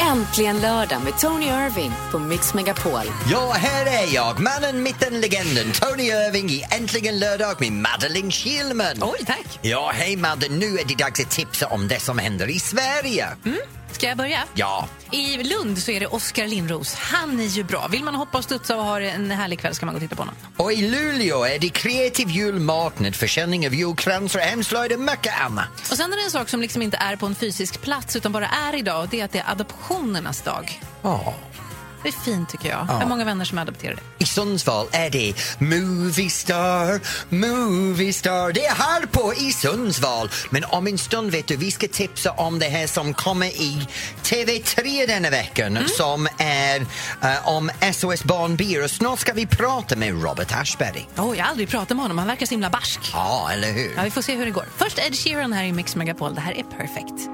Äntligen lördag med Tony Irving på Mix Megapol. Ja, här är jag, mannen, mitten, legenden, Tony Irving i Äntligen lördag med Madeleine Kilman. Oj, tack. Ja, hej Madde, nu är det dags att tipsa om det som händer i Sverige. Ska jag börja? Ja, I Lund så är det Oskar Lindros. Han är ju bra. Vill man hoppa och studsa och ha en härlig kväll ska man gå och titta på honom. och i Luleå är det kreativ julmarknad, försäljning av julkransar, hemslöjd och mycket annat. Och sen är det en sak som liksom inte är på en fysisk plats utan bara är idag och det är att det är adoptionernas dag. Ja. Det är fint tycker jag. Jag har många vänner som är adopterade. I Sundsvall är det Movie Star, Movie Star. Det är här på i Sundsvall. Men om en stund vet du, vi ska tipsa om det här som kommer i TV3 denna veckan som är eh, om SOS Barnbyar. Och snart ska vi prata med Robert Aschberg. Oh, jag har aldrig pratat med honom. Han verkar så himla barsk. Ja, eller hur? Ja, vi får se hur det går. Först Ed Sheeran här i Mix Megapol. Det här är Perfect.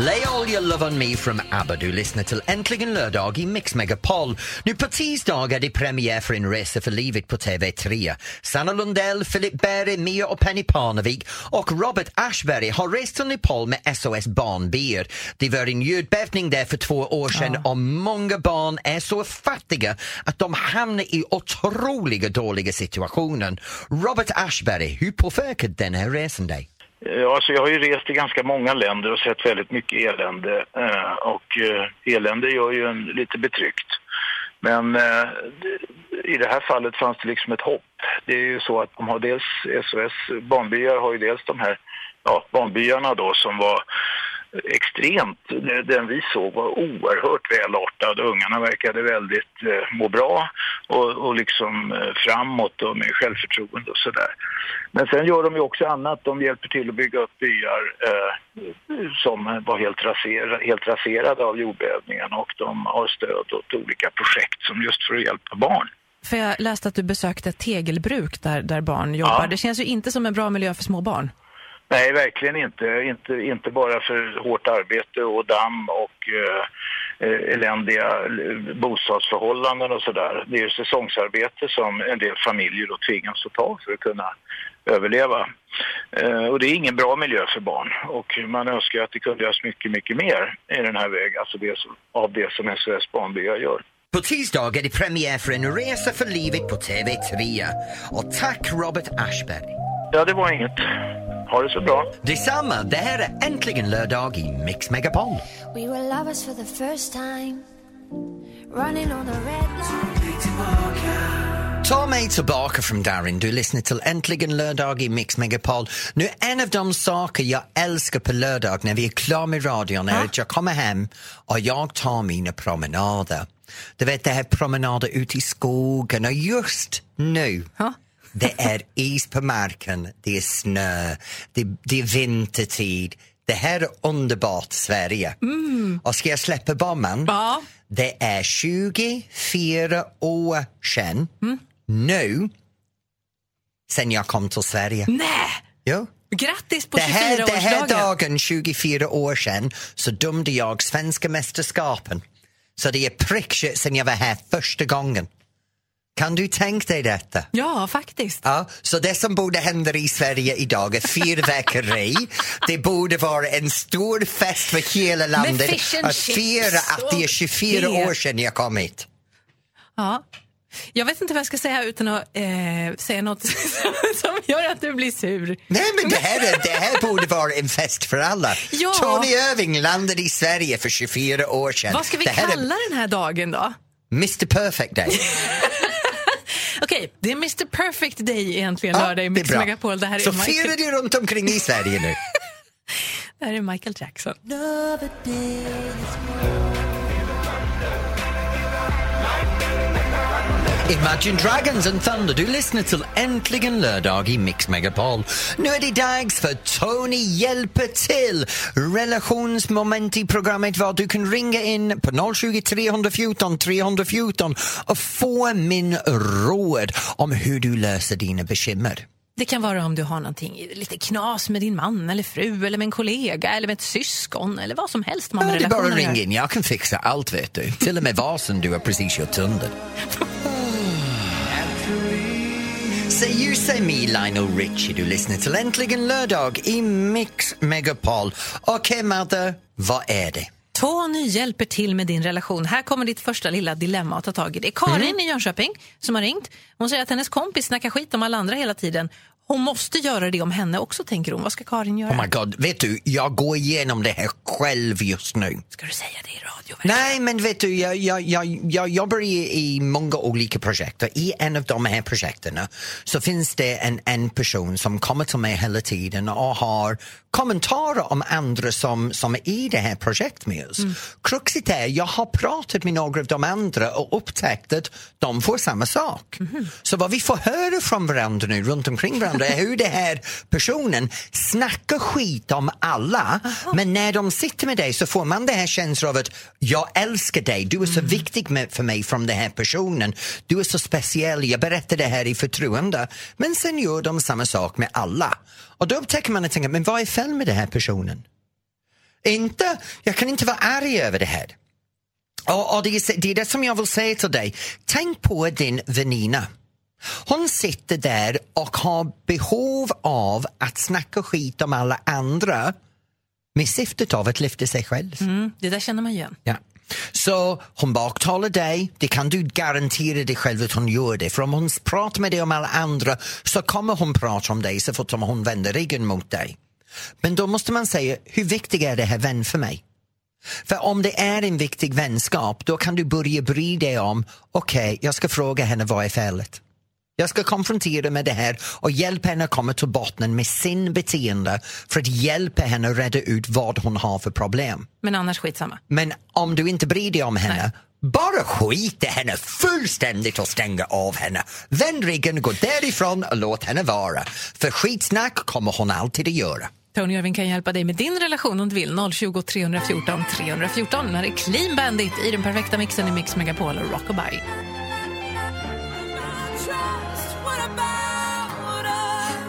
Lay all your love on me from ABBA. Du lyssnar till Äntligen lördag i Mix Megapol. Nu på tisdag är det premiär för En resa för livet på TV3. Sanna Lundell, Filip Berg, Mia och Penny Parnevik och Robert Aschberg har rest till Nepal med SOS Barnbyar. Det var en jordbävning där för två år sedan och många barn är så fattiga att de hamnar i otroliga dåliga situationer. Robert Aschberg, hur påverkade den här resan dig? Alltså jag har ju rest i ganska många länder och sett väldigt mycket elände. Eh, och eh, elände gör ju en lite betryckt. Men i det här fallet fanns det liksom ett hopp. Det är ju så att de har dels SOS Barnbyar har ju dels de här ja, barnbyarna då som var extremt, den vi såg var oerhört välartad. Ungarna verkade väldigt eh, må bra och, och liksom eh, framåt och med självförtroende och sådär. Men sen gör de ju också annat. De hjälper till att bygga upp byar eh, som var helt, raser, helt raserade av jordbävningen och de har stöd åt olika projekt som just för att hjälpa barn. För jag läste att du besökte ett tegelbruk där, där barn jobbar. Ja. Det känns ju inte som en bra miljö för små barn. Nej, verkligen inte. Inte, inte bara för hårt arbete och damm och eh, eh, eländiga eh, bostadsförhållanden och sådär. Det är ju säsongsarbete som en del familjer då tvingas att ta för att kunna överleva. Eh, och det är ingen bra miljö för barn och man önskar att det kunde göras mycket, mycket mer i den här vägen, alltså det som, av det som SOS Barnbyar gör. På tisdag är det premiär för En resa för livet på TV3. Och tack Robert Aschberg. Ja, det var inget. Ha det så bra. Detsamma, det här är Äntligen lördag i Mix Megapol. We were lovers for the first time, running on the red light. Ta mig tillbaka från Darin. Du lyssnar till Äntligen lördag i Mix Megapol. Nu, en av de saker jag älskar på lördag när vi är klara med radion är att jag kommer hem och jag tar mina promenader. Du vet, det här promenader ute i skogen och just nu Ja. Det är is på marken, det är snö, det, det är vintertid. Det här är underbart Sverige. Och ska jag släppa bomben? Ja. Det är 24 år sedan nu sen jag kom till Sverige. Nej! Jo. Grattis på Det här, det här 24-årsdagen! dagen 24 år sedan så dömde jag svenska mästerskapen. Så det är prick sen jag var här första gången. Kan du tänka dig detta? Ja, faktiskt. Ja, så det som borde hända i Sverige idag är fyrverkeri. det borde vara en stor fest för hela landet att fira att det är 24 och te. år sedan jag kom hit. Ja. Jag vet inte vad jag ska säga utan att eh, säga något som gör att du blir sur. Nej men det här, är, det här borde vara en fest för alla. Ja. Tony Irving landade i Sverige för 24 år sedan. Vad ska vi det kalla den här dagen då? är Mr Perfect Day. Okej, det är Mr Perfect Day egentligen Ja, lördag i Mix. Megapol. Det här, är Så firar Michael, du runt omkring i Sverige nu. det här är Michael Jackson. Imagine Dragons and Thunder. Du lyssnar till Äntligen lördag i Mix Megapol. Nu är det dags för Tony hjälper till. Relationsmoment i programmet var du kan ringa in på 020 314 314 och få min råd om hur du löser dina bekymmer. Det kan vara om du har någonting lite knas med din man eller fru eller med en kollega eller med ett syskon eller vad som helst man Ja, det är bara relationer ring gör. in, jag kan fixa allt vet du. Till och med vasen du har precis kört sönder. Säg you, say me, Lionel Richie. Du lyssnar till Äntligen lördag i Mix Megapol. Okej, Madde, vad är det? Tony hjälper till med din relation. Här kommer ditt första lilla dilemma att ta tag i. Det är Karin Mm. i Jönköping som har ringt. Hon säger att hennes kompis snackar skit om alla andra hela tiden. Hon måste göra det om henne också, tänker hon. Vad ska Karin göra? Oh my god, vet du, jag går igenom det här själv just nu. Ska du säga det i radio? verkligen? Nej, men vet du, jag, jag, jag, jag jobbar i, i många olika projekt i en av de här projekten så finns det en, en person som kommer till mig hela tiden och har kommentarer om andra som, som är i det här projektet med oss. Kruxet är, jag har pratat med några av de andra och upptäckt att de får samma sak. Så vad vi får höra från varandra nu runt omkring varandra är hur det här personen snackar skit om alla men när de sitter med dig så får man det här känslan av att jag älskar dig, du är så viktig med, för mig från den här personen, du är så speciell, jag berättar det här i förtroende. Men sen gör de samma sak med alla. Och då upptäcker man och tänker, men vad är fel med den här personen? Inte, jag kan inte vara arg över det här. Och, och det, är, det är det som jag vill säga till dig. Tänk på din väninna. Hon sitter där och har behov av att snacka skit om alla andra med syftet av att lyfta sig själv. Mm, det där känner man igen. Ja. Så hon baktalar dig, det kan du garantera dig själv att hon gör det. För om hon pratar med dig om alla andra så kommer hon prata om dig så fort som hon vänder ryggen mot dig. Men då måste man säga, hur viktig är det här vän för mig? För om det är en viktig vänskap, då kan du börja bry dig om, okej, jag ska fråga henne vad är felet. Jag ska konfrontera med det här och hjälpa henne att komma till botten med sin beteende för att hjälpa henne att reda ut vad hon har för problem. Men annars skitsamma. Men om du inte bryr dig om henne, bara skit i henne fullständigt och stänga av henne. Vänd ryggen, gå därifrån och låt henne vara. För skitsnack kommer hon alltid att göra. Tony Irving kan hjälpa dig med din relation om du vill. 020 314 314. När det är Clean Bandit i den perfekta mixen i Mix Megapol och Rockabye.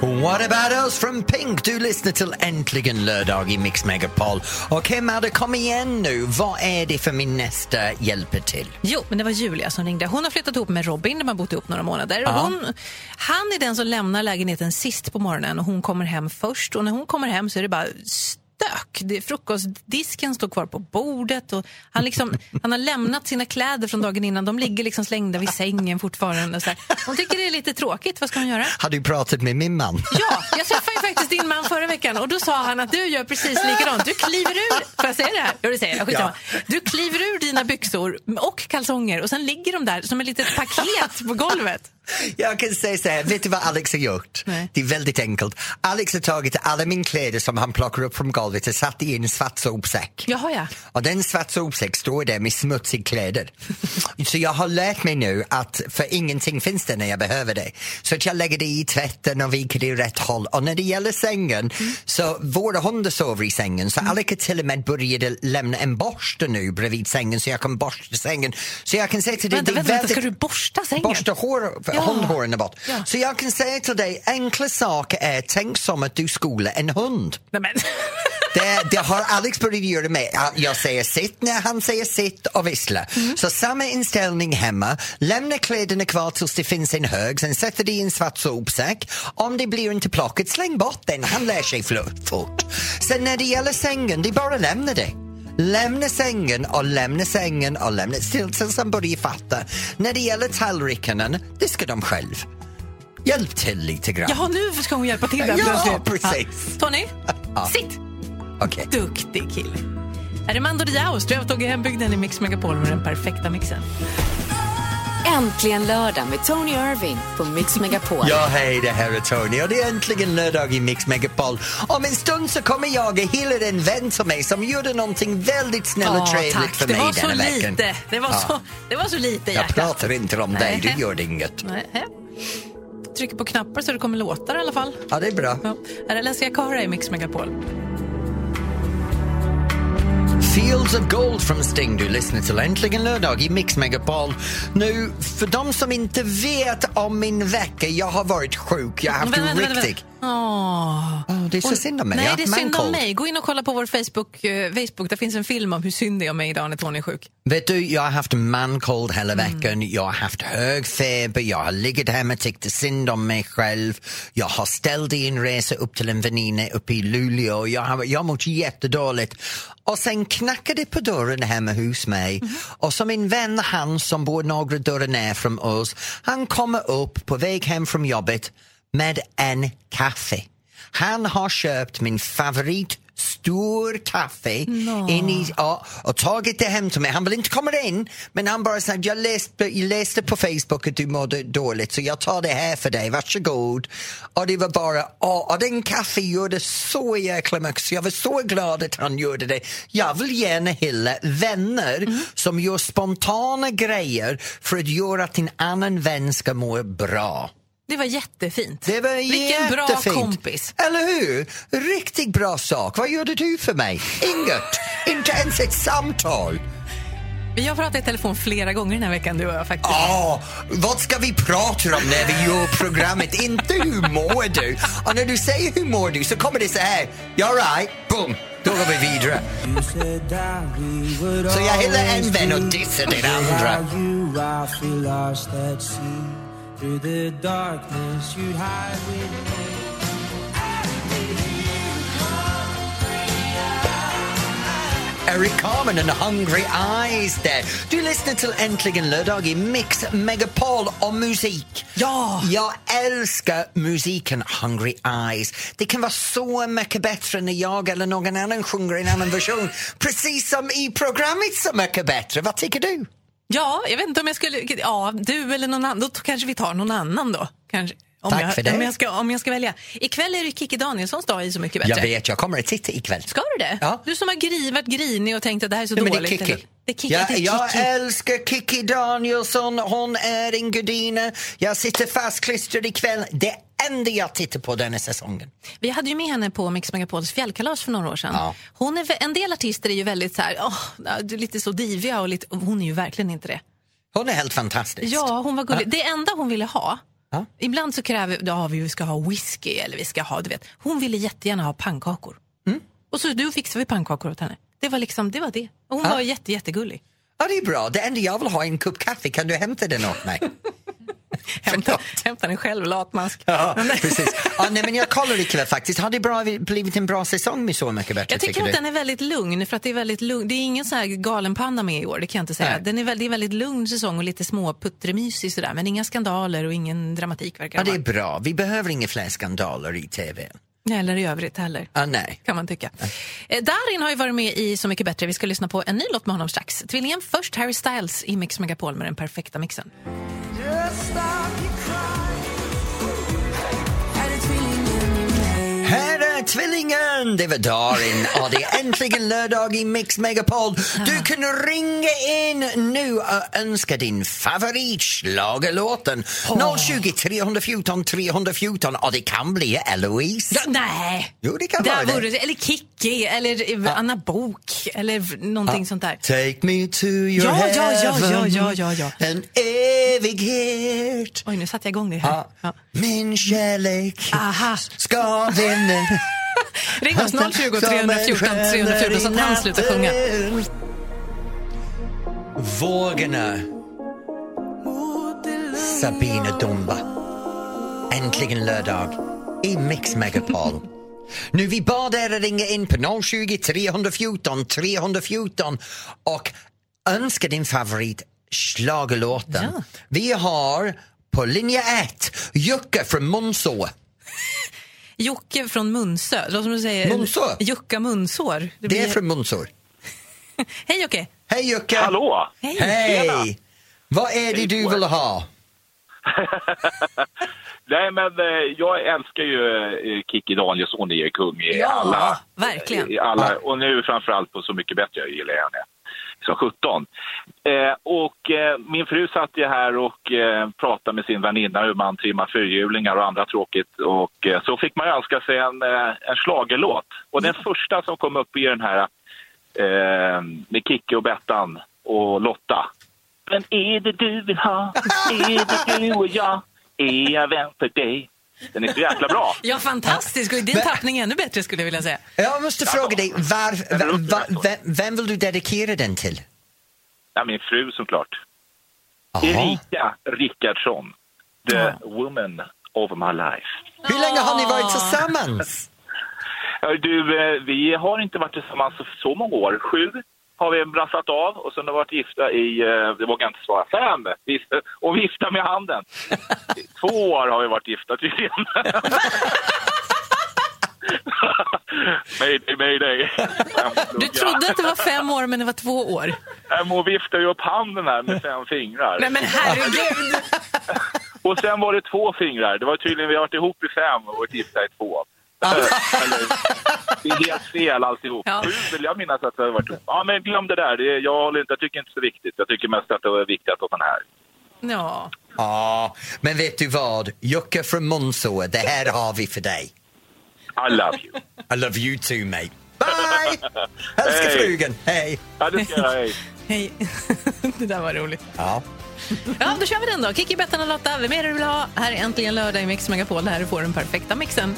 What about us from Pink? Du lyssnar till Äntligen lördag i Mix Megapol. Okej Madde, kom igen nu. Vad är det för min nästa hjälper till? Jo, men det var Julia som ringde. Hon har flyttat ihop med Robin, de har bott ihop några månader. Och hon, han är den som lämnar lägenheten sist på morgonen och hon kommer hem först. Och när hon kommer hem så är det bara stök. Frukostdisken står kvar på bordet och han, liksom, han har lämnat sina kläder från dagen innan. De ligger liksom slängda vid sängen fortfarande. Så här. Hon tycker det är lite tråkigt. Vad ska hon göra? Har du pratat med min man? Ja, jag träffade ju faktiskt din man förra veckan och då sa han att du gör precis likadant. Du kliver ur, får jag säga det här? Ja, det säger jag. Skitsamma. Du kliver ur dina byxor och kalsonger och sen ligger de där som ett litet paket på golvet. Jag kan säga så här, vet du vad Alex har gjort? Nej. Det är väldigt enkelt. Alex har tagit alla mina kläder som han plockar upp från golvet och satt i en svart sopsäck. Jaha, ja. Och den svart sopsäck står där med smutsiga kläder. Så jag har lärt mig nu att för ingenting finns det när jag behöver det. Så att jag lägger det i tvätten och viker det i rätt håll. Och när det gäller sängen, så våra hundar sover i sängen. Så Alex har till och med började lämna en borste nu bredvid sängen så jag kan borsta sängen. Så jag kan säga till dig, Vänta, det vänta, väldigt... ska du borsta sängen? Borsta hår, Ja. hundhåren är bort. Ja. Så jag kan säga till dig, enkla saker är, tänk som att du skolar en hund. Nej. Det, det har Alex börjat göra med. Ja, Jag säger sitt när han säger sitt och vissla. Så samma inställning hemma. Lämna kläderna kvar tills det finns en hög, sen sätter det i en svart sopsäck. Om det blir inte plockat, släng bort den. Han lär sig fort. Sen när det gäller sängen, det är bara att lämna det. Lämna sängen och lämna sängen och lämna tills tills han börjar fatta. När det gäller tallrikarna, det ska de själv. Hjälp till lite grann. Jaha, nu ska hon hjälpa till där Ja, precis. Ja. Tony, sitt! Okej. Duktig kille. Armando Diao, Strövtåg i hembygden i Mix Megapol med den perfekta mixen. Äntligen lördag med Tony Irving på Mix Megapol. Ja, hej, det här är Tony och det är äntligen lördag i Mix Megapol. Om en stund så kommer jag och hylla en vän till mig som gjorde någonting väldigt snällt och trevligt tack. för det mig var så denna veckan. lite. Det var, Ja. så, det var så lite, Jag hjärtat. pratar inte om dig, du gör inget. Nej. Trycker på knappar så det kommer låtar i alla fall. Ja, det är bra. Ja. Här är Leslie Cara i Mix Megapol. Fields of Gold från Sting. Du lyssnar till Äntligen lördag i Mix Megapol. Nu, för de som inte vet om min vecka, jag har varit sjuk. Jag har haft Vänta, en riktig... Åh. Åh, det är så Och- synd om mig. Nej, det är synd om mig. Gå in och kolla på vår Facebook. eh, Facebook. Där finns en film om hur synd det är om mig idag när Tony är sjuk. Vet du, jag har haft mancold hela Mm. veckan. Jag har haft hög feber, jag har legat hemma och tyckt synd om mig själv. Jag har ställt in en resa upp till en väninna uppe i Luleå. Jag har, jag har mått jättedåligt. Och sen knackade det på dörren hemma hos mig. Mm. Och som min vän han som bor några dörrar ner från oss, han kommer upp på väg hem från jobbet med en kaffe. Han har köpt min favorit stor kaffe in i, ja, och tagit det hem till mig. Han vill inte komma in, men han bara sa jag läste, jag läste på Facebook att du mådde dåligt så jag tar det här för dig, varsågod. Och det var bara, åh, och den kaffe gjorde så jäkla mycket så jag var så glad att han gjorde det. Jag vill gärna hylla vänner som gör spontana grejer för att göra att en annan vän ska må bra. Det var jättefint. Det var Vilken bra jättefint. kompis. Eller hur? Riktigt bra sak. Vad gjorde du för mig? Inget. Inte ens ett samtal. Vi har pratat i telefon flera gånger den här veckan, du och jag faktiskt. Ja, vad ska vi prata om när vi gör programmet? Inte hur mår du? Och när du säger hur mår du så kommer det så här. You're right, boom, då går vi vidare. Så jag hyllar en vän och dissar den andra. Eric Carmen and Hungry Eyes där. Du lyssnar till Äntligen lördag i Mix Megapol om musik. Ja! Jag älskar musiken Hungry Eyes. Det kan vara så mycket bättre när jag eller någon annan sjunger en annan version. Precis som i programmet Så mycket bättre. Vad tycker du? Ja, jag vet inte om jag skulle... Ja, du eller någon annan. Då kanske vi tar någon annan då. Kanske. Om Tack jag, för det. Om jag, ska, om jag ska välja. Ikväll är det Kikki Danielssons dag i Så mycket bättre. Jag vet, jag kommer att titta ikväll. Ska du det? Ja. Du som har gri, varit grinig och tänkt att det här är så men dåligt. det är Kikki. eller- Det är Kikki. Jag, det är jag Kikki. älskar Kikki Danielsson, hon är en gudinna. Jag sitter fastklistrad ikväll. Det enda jag tittar på denna säsongen. Vi hade ju med henne på Mix Megapols fjällkalas för några år sedan. Ja. Hon är, en del artister är ju väldigt så här, är lite så diviga och lite, hon är ju verkligen inte det. Hon är helt fantastisk. Ja, hon var gullig. Det enda hon ville ha, Ja. ibland så kräver ja, vi ska ha whisky eller vi ska ha, du vet. Hon ville jättegärna ha pannkakor. Mm. Och så du fixade vi pannkakor åt henne. Det var liksom, det var det. Och hon Ja. var jätte, jättegullig. Ja, det är bra. Det enda jag vill ha är en kopp kaffe. Kan du hämta den åt mig? Hämta, hämta den själv, latmask. Ja, precis. Ja, nej, men jag kollar ikväll faktiskt. Har det bra, blivit en bra säsong med Så mycket bättre? Jag tycker att du? den är väldigt lugn, för att det är väldigt lugn. Det är ingen så här galenpanna med i år, det kan jag inte säga. Nej. Den är väldigt, det är väldigt lugn säsong och lite små puttremysig sådär, men inga skandaler och ingen dramatik verkar Ja, det är bra. Vi behöver inga fler skandaler i tv. Eller i övrigt heller. Ah, nej. kan man tycka. Eh, Darin har ju varit med i Så mycket bättre. Vi ska lyssna på en ny låt med honom strax. Tvillingen först, Harry Styles i Mix Megapol med den perfekta mixen. Tvillingen! Det var Darin och det är äntligen lördag i Mix Megapol. Du kan ringa in nu och önska din favoritschlagerlåten. 020 314 314 och det kan bli Eloise. Ja, nej! Jo, det kan Där vara det. det. Eller Kikki, eller Anna Bok eller någonting sånt där. Take me to your Ja, ja, ja, heaven ja, ja, ja, ja. En evighet Oj, nu satte jag igång det här. ja. Ja. Min kärlek Aha. ska vinna Ring oss 020 314 314 så att han slutar sjunga. Vågorna. Sabina Dumba. Äntligen lördag i Mix Megapol. Nu vi bad er att ringa in på 020 314 314 och önska din favorit schlagerlåten. Ja. Vi har på linje 1 Jocke från Munså. Jocke från Munsö. Låter som du säger Munsö? Jukka Munsår. Det Det är blir- från Munsår. Hej Jocke! Hej Jocke! Hallå! Hej! Hej! Vad är det du vill ha? Nej, men eh, jag älskar ju eh, Kikki Danielsson i kung i Ja, alla. verkligen. I alla och nu framförallt på Så mycket bättre, jag gillar henne. Som 17. Eh, och eh, min fru satt ju här och eh, pratade med sin väninna hur man trimmar fyrhjulingar och andra tråkigt. Och eh, så fick man ju önska sig en, eh, en schlagerlåt. Och den första som kom upp i den här eh, med Kikki och Bettan och Lotta. Men är det du vill ha? Är det du och jag? Är jag vän för dig? Den är så jäkla bra. Ja, fantastisk. Och i din Men- tappning ännu bättre skulle jag vilja säga. Jag måste fråga dig, var, va, va, vem, vem vill du dedikera den till? Ja, min fru såklart. Jaha. Erika Rickardsson. The Ja. woman of my life. Hur länge har ni varit tillsammans? Hör Du, eh, vi har inte varit tillsammans så många år. Sju har vi brassat av och sen har vi varit gifta i, eh, det vågar jag inte svara, fem! Vis- Och vifta med handen. I Två år har vi varit gifta tydligen. Mayday, mayday. Du trodde att det var fem år, men det var två år. Hon viftar ju upp handen här med fem fingrar. Nej, men herregud! Och sen var det två fingrar. Det var tydligen, vi har varit ihop i fem och varit gifta i två. Eller, det är helt fel alltihop. Ja. Sju vill jag minnas att det har varit ihop. Ja, men glöm det där. Det, är- jag, håller inte, jag tycker inte det är så viktigt. Jag tycker mest att det är viktigt att sån här. Ja. Ja, men vet du vad? Jocke från Mondså, det här har vi för dig. I love you. I love you too, mate. Bye! Hälsa Hej. frugan, hej! Ja, det ska jag. Hej. Hej. det där var roligt. Ja. Ja, då kör vi den då. Kikki, Bettan och Lotta, vem är det du vill ha? Här är äntligen lördag i Mix Megapol. Du får den perfekta mixen.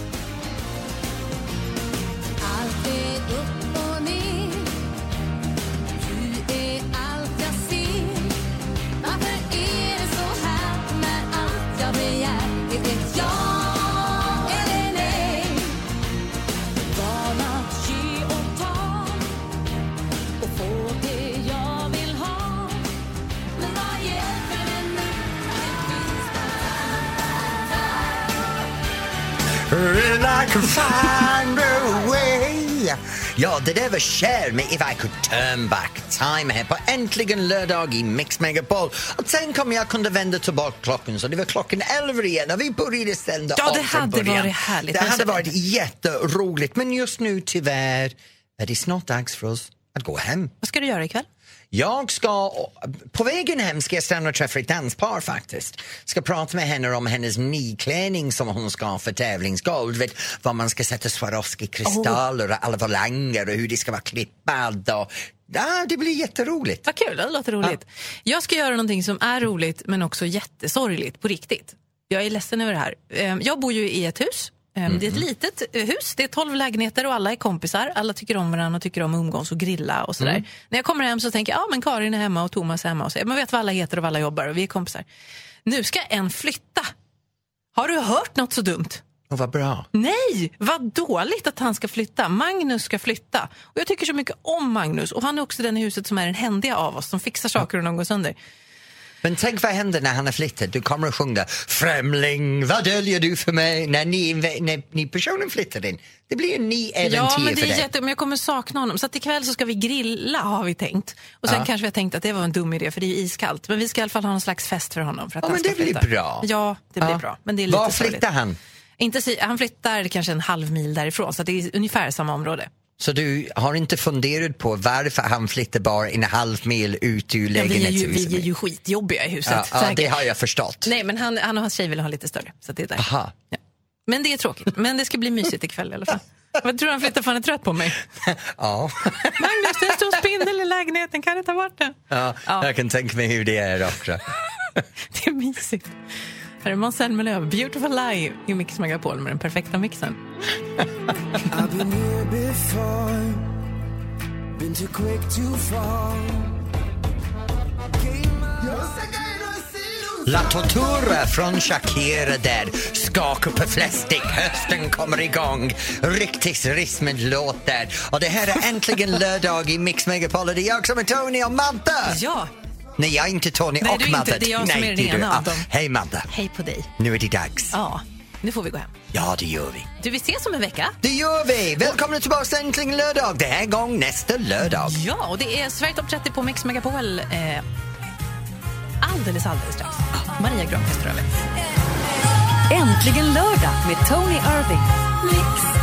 Ja, det där var Cher med If I could turn back time här på Äntligen lördag i Mix Megapol. Och tänk om jag kunde vända tillbaka klockan så det var klockan 11 igen och vi började sända Ja, det hade början. varit härligt. Det hade varit jätteroligt men just nu tyvärr är det snart dags för oss att gå hem. Vad ska du göra ikväll? Jag ska, på vägen hem ska jag stanna och träffa ett danspar faktiskt. Ska prata med henne om hennes nyklänning som hon ska ha för tävlingsguld. Vet vad man ska sätta Swarovski-kristaller och alla volanger och hur det ska vara klippad. Och, ja, det blir jätteroligt. Vad kul, det låter roligt. Jag ska göra någonting som är roligt men också jättesorgligt på riktigt. Jag är ledsen över det här. Eh, Jag bor ju i ett hus. Eh, Det är ett litet eh, hus, det är 12 lägenheter och alla är kompisar. Alla tycker om varandra och tycker om att umgås och grilla och sådär. När jag kommer hem så tänker jag, ja men Karin är hemma och Thomas är hemma och så. Man vet vad alla heter och vad alla jobbar och vi är kompisar. Nu ska en flytta. Har du hört något så dumt? Och vad bra. Nej, vad dåligt att han ska flytta. Magnus ska flytta. Och Jag tycker så mycket om Magnus. Och Han är också den i huset som är den händiga av oss, som fixar saker och någon går sönder. Men tänk vad händer när han har flyttat? Du kommer att sjunga Främling, vad döljer du för mig? När ni, när ni personen flyttar in. Det blir en ny äventyr Ja, men det för är dig. jätte, men jag kommer sakna honom. Så att ikväll så ska vi grilla har vi tänkt. Och sen Ja. kanske vi har tänkt att det var en dum idé för det är iskallt. Men vi ska i alla fall ha någon slags fest för honom. För att Ja, han men ska det blir flytta. bra. Ja, det blir Ja. bra. Men det är lite Var flyttar han? Inte, han flyttar kanske en halv mil därifrån, så det är ungefär samma område. Så du har inte funderat på varför han flyttar bara en halv mil ut ur Ja, vi, är ju, lägenhetshuset? vi är ju skitjobbiga i huset. ja, ja, det har jag förstått. Nej, men han, han och hans tjej vill ha lite större. Så det är där. Aha. Ja. Men det är tråkigt. Men det ska bli mysigt ikväll i alla fall. Vad tror du han flyttar för han är trött på mig? Ja. Magnus, det är en stor spindel i lägenheten. Kan du ta bort den? ja, Ja. jag kan tänka mig hur det är också. Det är mysigt. Här är Måns Zelmerlöw, Beautiful Lie i Mix Megapol med den perfekta mixen. I've been here before, been too quick to fall. La Tortura från Shakira där. Skaka på flestig, hösten kommer igång. Riktigt rismig låt där. Och det här är äntligen lördag i Mix Megapol det är jag som är Tony och Madde. Ja, Nej, jag är inte Tony Nej, och du är inte. Madde. Det är jag som Nej, är den det du. ena av Ah, dem. Hej Madde, hej på dig. nu är det dags. Ja, nu får vi gå hem. Ja, det gör vi. Du, vi ses om en vecka. Det gör vi! Välkomna tillbaka till Äntligen lördag. Det här gång nästa lördag. Ja, och det är Sverige Top 30 på Mix Megapol. Eh, alldeles, alldeles strax. Maria Granqvist tar över. Äntligen lördag med Tony Irving. Ett